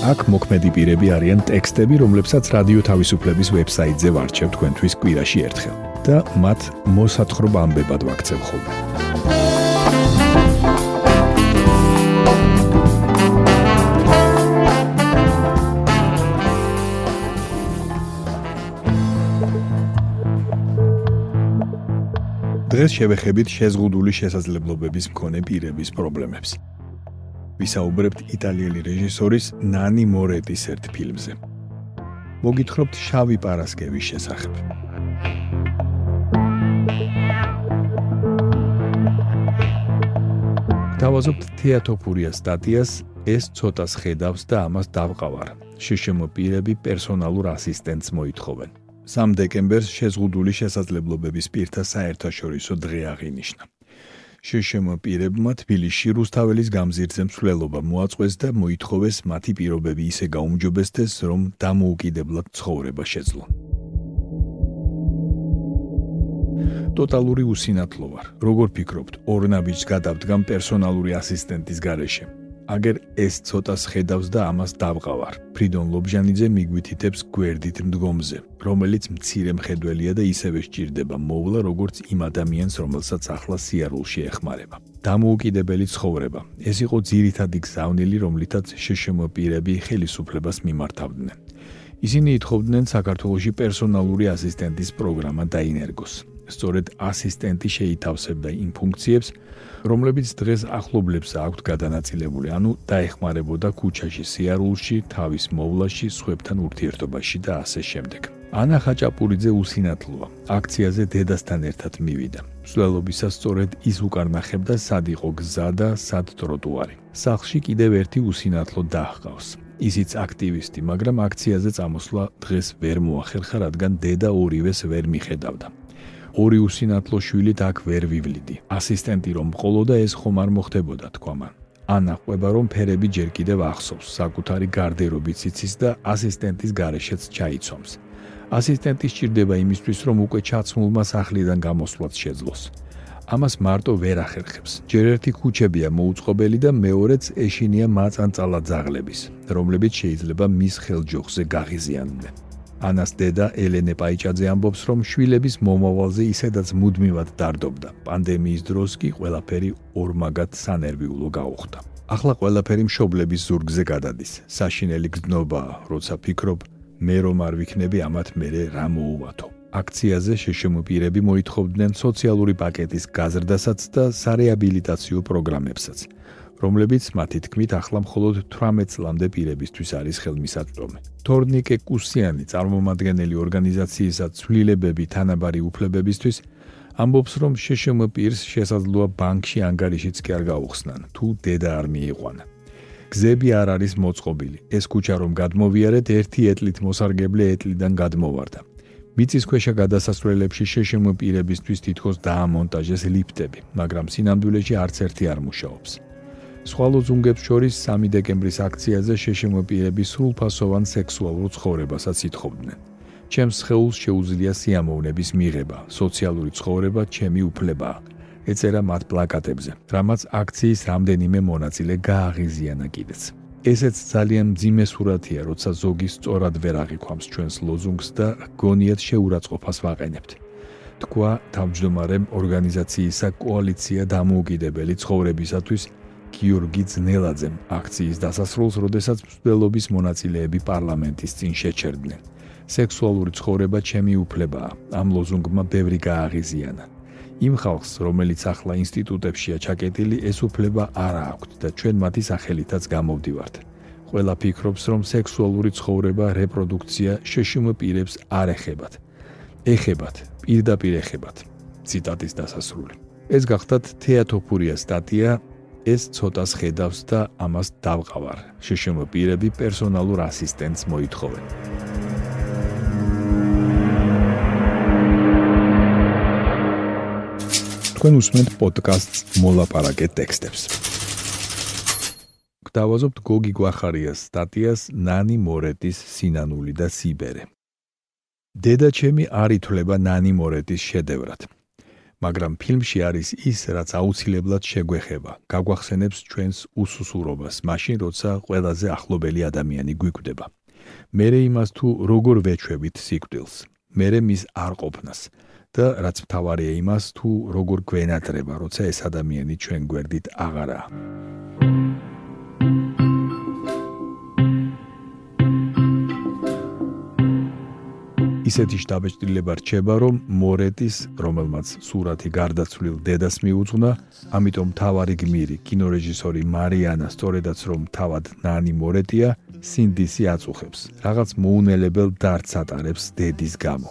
აქ მოქმედი პირები არიან ტექსტები, რომლებსაც რადიო თავისუფლების ვებსაიტზე ვარჩევ თქვენთვის კვირაში ერთხელ და მათ მოსათხრობ ამბებად ვაქცევ ხოლმე. დღეს შევეხებით შეზღუდული შესაძლებლობების მქონე პირების პრობლემებს. ვისაუბრებთ იტალიელი რეჟისორის ნანი მორეტის ერთ ფილმზე. მოგითხრობთ შავი პარასკევის შესახებ. დავაზობთ თეატოფურია სტატიას ეს ცოტას ხედავს და ამას დავყავარ. შშმ პირები პერსონალურ ასისტენტს მოითხოვენ. 3 დეკემბერს შეზღუდული შესაძლებლობების პირთა საერთაშორისო დღე აღინიშნა. შშმ პირებმა თბილისში რუსთაველის გამზირზე მსვლელობა მოაწყვეს და მოითხოვეს მათი პირობები ისე გაუმჯობესდეს, რომ დამოუკიდებლად ცხოვრება შეძლონ. ტოტალური უსინათლო ვარ. როგორ ფიქრობთ, ორნაბიჯს გადავდგამ პერსონალური ასისტენტის გარეშე? აგერ ეს ცოტას ხედავს და ამას დავყავარ. ფრიდონ ლობჟანიძე მიგვითითებს გვერდით მდგომზე, რომელიც მცირე მხედველია და ისევე სჭირდება მოვლა როგორც იმ ადამიანს, რომელსაც ახლა სიარულში ეხმარება. დამოუკიდებელი ცხოვრება. ეს იყო ძირითადი გზავნილი, რომლითაც შშმ პირები ხელისუფლებას მიმართავდნენ. ისინი ეთხოვდნენ საქართველოსი პერსონალური ასისტენტის პროგრამა დაინერგოს. სწორედ ასისტენტი შეითავსებდა იმ ფუნქციებს, რომლებიც დღეს ახლობლებს აქვთ გადანაწილებული, ანუ დაეხმარებოდა ქუჩაში, სიარულში, თავის მოვლაში, სხვებთან ურთიერთობაში და ასე შემდეგ. ანა ხაჭაპურიძე უსინათლოა. აქციაზე დედასთან ერთად მივიდა. მსვლელობისას სწორედ ის უკარნახებდა სად იყო გზა და სად ტროტუარი. სახლში კიდევ ერთი უსინათლო დაახყავს. ისიც აქტივისტი, მაგრამ აქციაზე წამოსვლა დღეს ვერ მოახერხა, რადგან დედა ორივეს ვერ მიხედავდა. ორი უსინათლო შვილით აქ ვერ ვივლიდი. ასისტენტი რომ ყოლოდა ეს ხომ არ მოხდებოდა თქვა მან. ანა ყვება რომ ფერები ჯერ კიდევ ახსოვს, საკუთარი გარდერობით იცის და ასისტენტის გარეშეც ჩაიცომს. ასისტენტი სჭირდება იმისთვის რომ უკვე ჩაცმულმა სახლიდან გამოსვლაც შეძლოს. ამას მარტო ვერ ახერხებს. ჯერ ერთი ქუჩებია მოუწყობელი და მეორეც ეშინია მაწანწალა ძაღლების, რომლებიც შეიძლება მის ხელჯოხზე გაღიზიანდნენ. ანას დედა ელენე პაიჭაძე ამბობს, რომ შვილების მომავალზე ისედაც მუდმივად დარდობდა. პანდემიის დროს კი ყველაფერი ორმაგად სანერვიულო გაუხდა. ახლა ყველაფერი მშობლების ზურგზე გადადის. საშინელი გზნობა, როცა ფიქრობ, მე რომ არ ვიქნები ამათ მერე რა მოუვათო. აქციაზე შეშმოპირები მოითხოვდნენ სოციალური პაკეტის გაზრდასაც და სარეაბილიტაციო პროგრამებსაც. რომლებიც მათი თქმით ახლა მხოლოდ 18 წლამდე პირებისთვის არის ხელმისაწვდომი. თორნიკე კუსიანი, წარმომადგენელი ორგანიზაციისა ცვლილებები თანაბარი უფლებებისთვის, ამბობს, რომ შშმ პირს შესაძლოა ბანკში ანგარიშიც კი არ გაუხსნან, თუ დედა არ მიიყვანა. გზები არ არის მოწყობილი. ეს ქუჩა რომ გადმოვიარეთ, ერთი ეტლით მოსარგებლე ეტლიდან გადმოვარდა. მიწისქვეშა გადასასვლელებში შშმ პირებისთვის თითქოს დაამონტაჟეს ლიფტები, მაგრამ სინამდვილეში არც ერთი არ მუშაობს. სხვა ლოზუნგებს შორის 3 დეკემბრის აქციაზე შეშემოპირების სრულფასოვან სექსუალურ ცხოვრებასაც ითხოვდნენ. ჩემს ხეულს შეუძლია სიამოვნების მიღება, სოციალური ცხოვრება ჩემი უფლებაა. ეწერა მათ პლაკატებზე, რამაც აქციის რამდენიმე მონაწილე გააღიზიანა კიდეც. ესეც ძალიან მძიმე სურათია, როცა ზოგი სწორად ვერ აღიქვამს ჩვენს ლოზუნგს და გონიათ შეურაცხყოფას ვაყენებთ. თქვა თავმჯდომარემ ორგანიზაციისა კოალიცია დამოუკიდებელი ცხოვრებისათვის გიორგი ძნელაძემ აქციის დასასრულს, როდესაც მსვლელობის მონაწილეები პარლამენტის წინ შეჩერდნენ. სექსუალური ცხოვრება ჩემი უფლებაა. ამ ლოზუნგმა ბევრი გააღიზიანა. იმ ხალხს, რომელიც ახლა ინსტიტუტებშია ჩაკეტილი, ეს უფლება არ აქვს და ჩვენ მათი სახელითაც გამოვდივართ. ყველა ფიქრობს, რომ სექსუალური ცხოვრება, რეპროდუქცია შეშიმ პირებს არ ეხებათ. ეხებათ, პირდაპირ ეხებათ. ციტატის დასასრული. ეს გახდათ თეატოფურია სტატია ეს ცოტას ხედავს და ამას დავყავარ. შეშმო პირები პერსონალურ ასისტენტს მოითხოვენ. თქვენ უსმენთ პოდკასტს მოლაპარაკე ტექსტებს. გთავაზობთ გოგი გვახარიას სტატიას ნანი მორეტის სინანული და სიბერე. დედა ჩემი არ ითვლება ნანი მორეტის შედევრად. მაგრამ ფილმში არის ის, რაც აუცილებლად შეგვეხება, გაგვახსენებს ჩვენს უსუსურობას, მაშინ როცა ყველაზე ახლობელი ადამიანი გვიკვდება. მერე იმას თუ როგორ ვეჩვევით სიკვდილს, მერე მის არ ყოფნას და რაც მთავარია იმას თუ როგორ გვენატრება, როცა ეს ადამიანი ჩვენ გვერდით აღარაა. ისეთი შტაბეჭდილება რჩება, რომ მორეტის, რომელმაც სურათი გარდაცვლილ დედას მიუძღვნა, ამიტომ თავარი გმირი, კინორეჟისორი მარიანა სწორედაც რომ თავად ნანი მორეტია, სინდისი აწუხებს. რაღაც მოუნელებელ დარც ატარებს დედის გამო.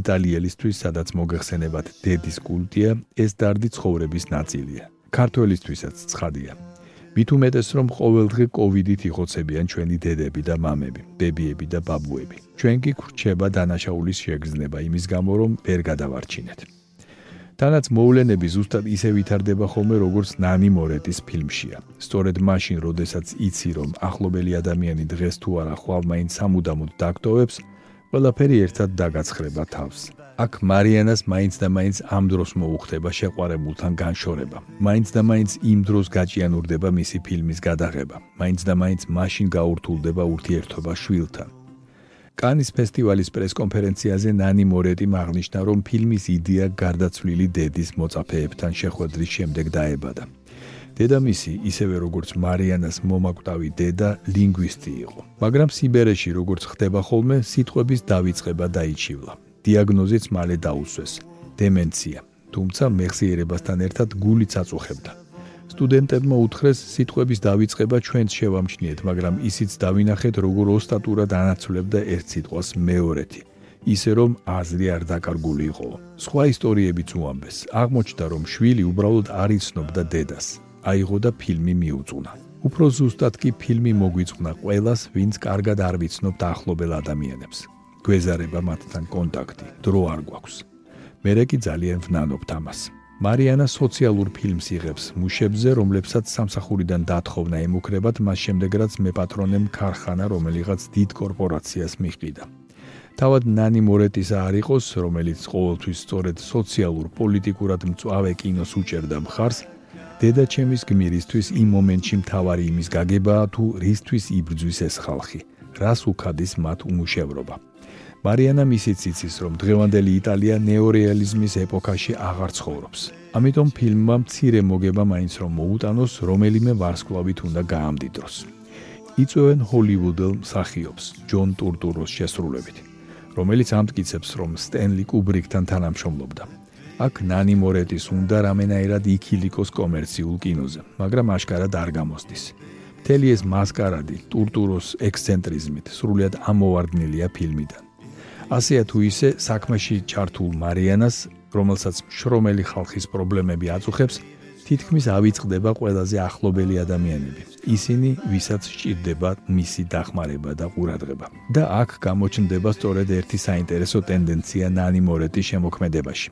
იტალიელისთვის, სადაც მოგეხსენებათ დედის კულტია, ეს დარდი ცხოვრების ნაწილია. ქართველისთვისაც ცხადია. მით უმეტეს რომ ყოველდღე კოვიდით იხოცებიან ჩვენი დედები და მამები, ბებიები და ბაბუები. ჩვენ კი ხრჩება დანაშაულის შეგრძნება იმის გამო რომ ვერ გადავარჩინეთ. თანაც მოვლენები ზუსტად ისე ვითარდება ხოლმე როგორც ნანი მორეტის ფილმშია. სწორედ მაშინ, როდესაც იცი რომ ახლობელი ადამიანი დღეს თუ არა ხვალ მაინც სამუდამოდ დაგტოვებს, ყველაფერი ერთად დაგაცხრება თავს. აქ მარიანას მაინც და მაინც ამ დროს მოუხდება შეყვარებულთან განშორება. მაინც და მაინც იმ დროს გაჭიანურდება მისი ფილმის გადაღება. მაინც და მაინც მაშინ გაურთულდება ურთიერთობა შვილთან. კანის ფესტივალის პრესკონფერენციაზე ნანი მორეტი აღნიშნა, რომ ფილმის იდეა გარდაცვლილი დედის მოწაფეებთან შეხვედრის შემდეგ დაებადა. დედამისი, ისევე როგორც მარიანას მომაკვდავი დედა, ლინგვისტი იყო. მაგრამ სიბერეში, როგორც ხდება ხოლმე, სიტყვების დავიწყება დაიჩივლა. დიაგნოზიც მალე დაუსვეს. დემენცია. თუმცა მეხსიერებასთან ერთად გულიც აწუხებდა. სტუდენტებმა უთხრეს სიტყვების დავიწყება ჩვენც შევამჩნიეთ მაგრამ ისიც დავინახეთ როგორ ოსტატურად ანაცვლებდა ერთ სიტყვას მეორეთი. ისე რომ აზრი არ დაკარგული იყო. სხვა ისტორიებიც უამბეს. აღმოჩნდა რომ შვილი უბრალოდ არ იცნობდა დედას. აიღო და ფილმი მიუძღვნა. უფრო ზუსტად კი ფილმი მოგვიწყნა ყველას ვინც კარგად არ ვიცნობთ ახლობელ ადამიანებს გვეზარება მათთან კონტაქტი, დრო არ გვაქვს. მე კი ძალიან ვნანობთ ამას. მარიანა სოციალურ ფილმს იღებს მუშებზე, რომლებსაც სამსახურიდან დათხოვნა ემუქრებათ მას შემდეგ, რაც მეპატრონემ ქარხანა რომელიღაც დიდ კორპორაციას მიჰყიდა. თავად ნანი მორეტისა არ იყოს, რომელიც ყოველთვის სწორედ სოციალურ პოლიტიკურად მწვავე კინოს უჭერდა მხარს, დედა ჩემის გმირისთვის იმ მომენტში მთავარი იმის გაგებაა თუ რისთვის იბრძვის ეს ხალხი, რას უქადის მათ უმუშევრობა. მარიანა მისიც იცის, რომ დღევანდელი იტალია ნეორეალიზმის ეპოქაში აღარ ცხოვრობს. ამიტომ ფილმმა მცირე მოგება მაინც რომ მოუტანოს, რომელიმე ვარსკვლავით უნდა გაამდიდროს. იწვევენ ჰოლივუდელ მსახიობს ჯონ ტურტუროს შესრულებით, რომელიც ამტკიცებს, რომ სტენლი კუბრიკთან თანამშრომლობდა. აქ ნანი მორეტის უნდა რამენაირად იქილიკოს კომერციულ კინოზე, მაგრამ აშკარად არ გამოსდის. მთელი ეს მასკარადი ტურტუროს ექსცენტრიზმით სრულიად ამოვარდნილია ფილმიდან. ასეა თუ ისე საქმეში ჩართულ მარიანას, რომელსაც შრომელი ხალხის პრობლემები აწუხებს, თითქმის ავიწყდება ყველაზე ახლობელი ადამიანები. ისინი, ვისაც სჭირდება მისი დახმარება და ყურადღება. და აქ გამოჩნდება სწორედ ერთი საინტერესო ტენდენცია ნანი მორეტის შემოქმედებაში.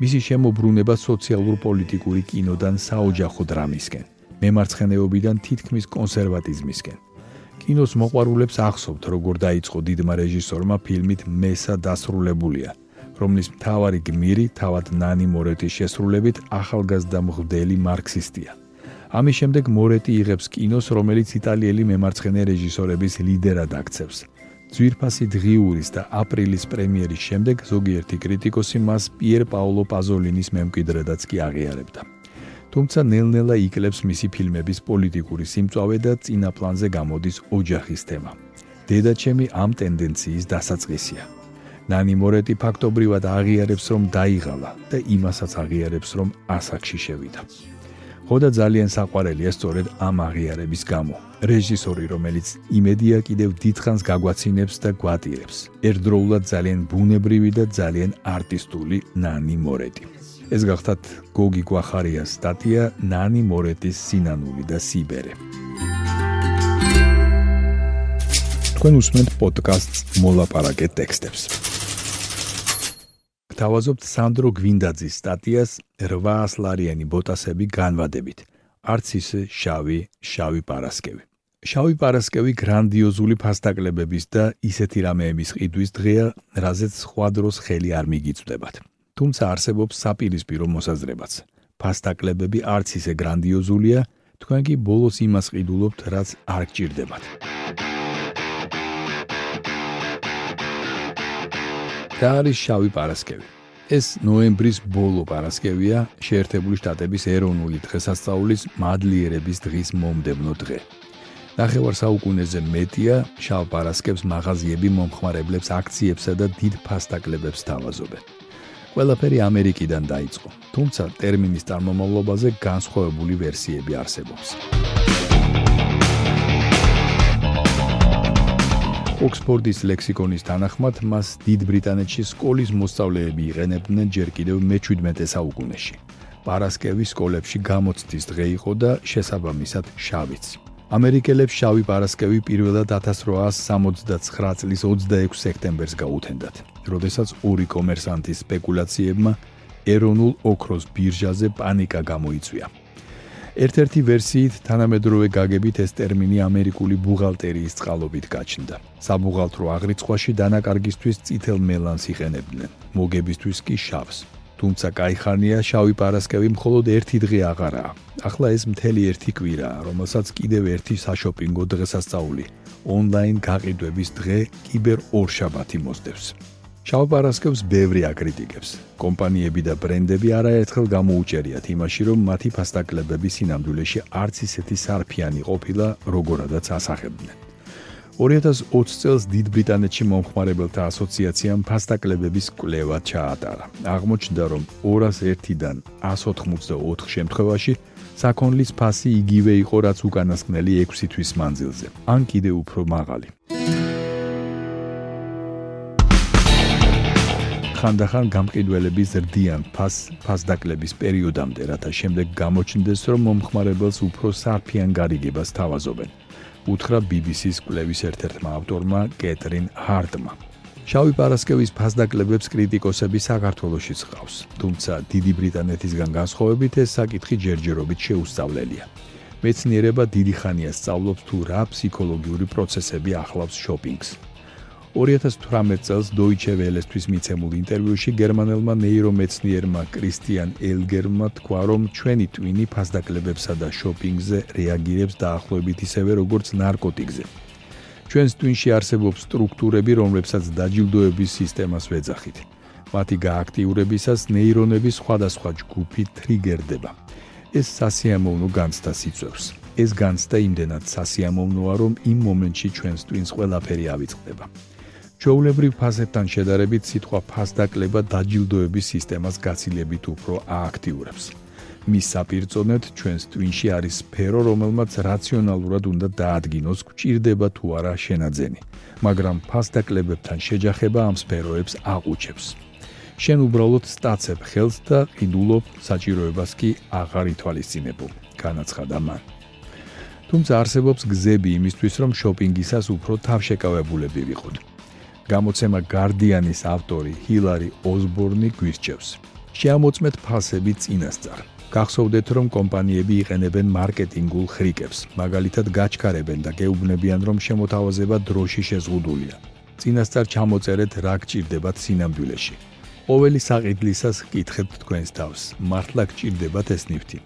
მისი შემოbrunება სოციალურ-პოლიტიკური კინოდან საოჯახო დრამისკენ, მემარცხენეობიდან თითქმის კონსერვატიზმისკენ. კინოს მოყვარულებს ახსოვთ, როგორ დაიწყო დიდმა რეჟისორმა ფილმით მესა დასრულებულია, რომლის მთავარი გმირი თავად ნანი მორეტის შესრულებით ახალგაზრდა მღვდელი მარქსისტია. ამის შემდეგ მორეტი იღებს კინოს, რომელიც იტალიელი მემარცხენე რეჟისორების ლიდერად აქცევს. ძვირფასი დღიურის და აპრილის პრემიერის შემდეგ ზოგიერთი კრიტიკოსი მას პიერ პაოლო პაზოლინის მემკვიდრედაც კი აღიარებდა. თუმცა ნელ-ნელა იკლებს მისი ფილმების პოლიტიკური სიმწავე და წინა პლანზე გამოდის ოჯახის თემა. დედა ჩემი ამ ტენდენციის დასაწყისია. ნანი მორეტი ფაქტობრივად აღიარებს, რომ დაიღალა და იმასაც აღიარებს, რომ ასაკში შევიდა. ხოდა ძალიან საყვარელია სწორედ ამ აღიარების გამო. რეჟისორი, რომელიც იმედია კიდევ დიდხანს გაგვაცინებს და გვატირებს. ერთდროულად ძალიან ბუნებრივი და ძალიან არტისტული ნანი მორეტი. ეს გახდათ გოგი გვახარიას სტატია ნანი მორეტის სინანული და სიბერე. თქვენ უსმენთ პოდკასტს მოლაპარაკე ტექსტებს. თავაზობთ სანდრო გვინდაძის სტატიას 800 ლარიანი ბოტასები განვადებით. არც ისე შავი, შავი პარასკევი. შავი პარასკევი გრანდიოზული ფასტაკლებების და ისეთი რამეების ყიდვის დღეა, რაზეც სხვა დროს ხელი არ მიგიწვდებათ. თუმცა არსებობს საპირისპირო მოსაზრებაც. ფასტაკლებები არც ისე გრანდიოზულია, თქვენ კი ბოლოს იმას ყიდულობთ, რაც არ გჭირდებათ. და არის შავი პარასკევი. ეს ნოემბრის ბოლო პარასკევია, შეერთებული შტატების ეროვნული დღესასწაულის მადლიერების დღის მომდევნო დღე. ნახევარ საუკუნეზე მეტია შავ პარასკევს მაღაზიები მომხმარებლებს აქციებსა და დიდ ფასტაკლებებს თავაზობენ. ყველაფერი ამერიკიდან დაიწყო, თუმცა ტერმინის წარმომავლობაზე განსხვავებული ვერსიები არსებობს. ოქსფორდის ლექსიკონის თანახმად მას დიდ ბრიტანეთში სკოლის მოსწავლეები იყენებდნენ ჯერ კიდევ მე-17 საუკუნეში. პარასკევი სკოლებში გამოცდის დღე იყო და შესაბამისად შავიც. ამერიკელებს შავი პარასკევი პირველად 1869 წლის 26 სექტემბერს გაუთენდათ, როდესაც ორი კომერსანტის სპეკულაციებმა ეროვნულ ოქროს ბირჟაზე პანიკა გამოიწვია. ერთ-ერთი ვერსიით თანამედროვე გაგებით ეს ტერმინი ამერიკული ბუღალტერიის წყალობით გაჩნდა. საბუღალტრო აღრიცხვაში დანაკარგისთვის წითელ მელანს იყენებდნენ, მოგებისთვის კი შავს. თუმცა кайხანია შავი პარასკევი მხოლოდ ერთი დღე აღარაა. ახლა ეს მთელი ერთი კვირაა, რომელსაც კიდევ ერთი საშოპინგო დღესასწაული, ონლაინ გაყიდვების დღე, კიბერ ორშაბათი მოსდევს. შავ პარასკევს ბევრი აკრიტიკებს. კომპანიები და ბრენდები არაერთხელ გამოუჭერიათ იმაში, რომ მათი ფასტაკლებების სინამდვილეში არც ისეთი სარფიანი ყოფილა, როგორადაც ასახებდნენ. 2020 წელს დიდ ბრიტანეთში მომხმარებელთა ასოციაციამ ფასტაკლებების კვლევა ჩაატარა. აღმოჩნდა, რომ 201-დან 184 შემთხვევაში საქონლის ფასი იგივე იყო, რაც უკანასკნელი 6 თვის მანძილზე, ან კიდევ უფრო მაღალი. ხანდახან გამყიდველები ზრდიან ფას ფასდაკლების პერიოდამდე, რათა შემდეგ გამოჩნდეს, რომ მომხმარებელს უფრო სარფიან გარიგებას თავაზობენ. უთხრა BBC-ს კვლევის ერთ-ერთმა ავტორმა კეტრინ ჰარტმა. შავი პარასკევის ფასდაკლებებს კრიტიკოსები საქართველოსიც ყავს, თუმცა დიდი ბრიტანეთისგან განსხვავებით ეს საკითხი ჯერჯერობით შეუსწავლელია. მეცნიერება დიდი ხანია სწავლობს თუ რა ფსიქოლოგიური პროცესები ახლავს შოპინგს. 2018 წელს Deutsche Welle-ისთვის მიცემულ ინტერვიუში გერმანელმა ნეირომეცნიერმა კრისტიან ელგერმა თქვა, რომ ჩვენი ტვინი ფასდაკლებებსა და შოპინგზე რეაგირებს დაახლოებით ისევე როგორც ნარკოტიკზე. ჩვენს ტვინში არსებობს სტრუქტურები, რომლებსაც დაჯილდოების სისტემას ვეძახით. მათი გააქტიურებისას ნეირონების სხვადასხვა ჯგუფი ტრიგერდება. ეს სასიამოვნო განცდას იწვევს. ეს განცდა იმდენად სასიამოვნოა, რომ იმ მომენტში ჩვენს ტვინს ყველაფერი ავიწყდება. ჩაულებრივ ფაზებთან შედარებით სიტყვა ფასდაკლება დაჯილდოების სისტემას გაცილებით უფრო ააქტიურებს. მის საპირწონედ ჩვენს ტვინში არის სფერო, რომელმაც რაციონალურად უნდა დაადგინოს გვჭირდება თუ არა შენაძენი, მაგრამ ფასდაკლებებთან შეჯახება ამ სფეროებს აყუჩებს. შენ უბრალოდ სტაცებ ხელს და ყიდულობ საჭიროებას კი აღარ ითვალისწინებო, განაცხადა მან. თუმცა არსებობს გზები იმისთვის, რომ შოპინგისას უფრო თავშეკავებულები ვიყოთ. გამოცემა Guardian-ის ავტორი ჰილარი ოსბორნი გვირჩევს. შეამოწმეთ ფასები წინასწარ. გახსოვდეთ, რომ კომპანიები იყენებენ მარკეტინგულ ხრიკებს, მაგალითად გაჩქარებენ და გეუბნებიან, რომ შემოთავაზება დროში შეზღუდულია. წინასწარ ჩამოწერეთ რა გჭირდებათ სინამდვილეში. ყოველი საყიდლისას გკითხებთ თქვენს თავს, მართლა გჭირდებათ ეს ნივთი?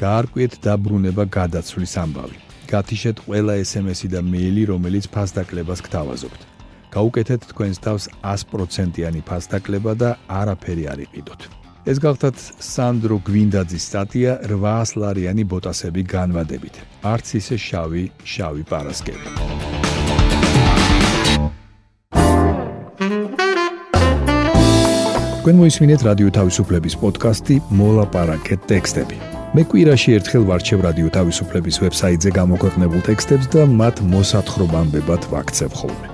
გაარკვიეთ დაბრუნება გადაცვლის ამბავი. გათიშეთ ყველა SMS-ი და მეილი, რომელიც ფასდაკლებას გთავაზობთ. გაუკეთეთ თქვენს თავს 100%-იანი ფასდაკლება და არაფერი არ იყიდოთ. ეს გახდათ სანდრო გვინდაძის სტატია 800 ლარიანი ბოტასები განვადებით. არც ისე შავი, შავი პარასკევი. თქვენ მოისმინეთ რადიო თავისუფლების პოდკასტი მოლაპარაკეთ ტექსტები. მე კვირაში ერთხელ ვარჩევ რადიო თავისუფლების ვებსაიტზე გამოქვეყნებულ ტექსტებს და მათ მოსათხრობამდე ვაქცევ ხოლმე.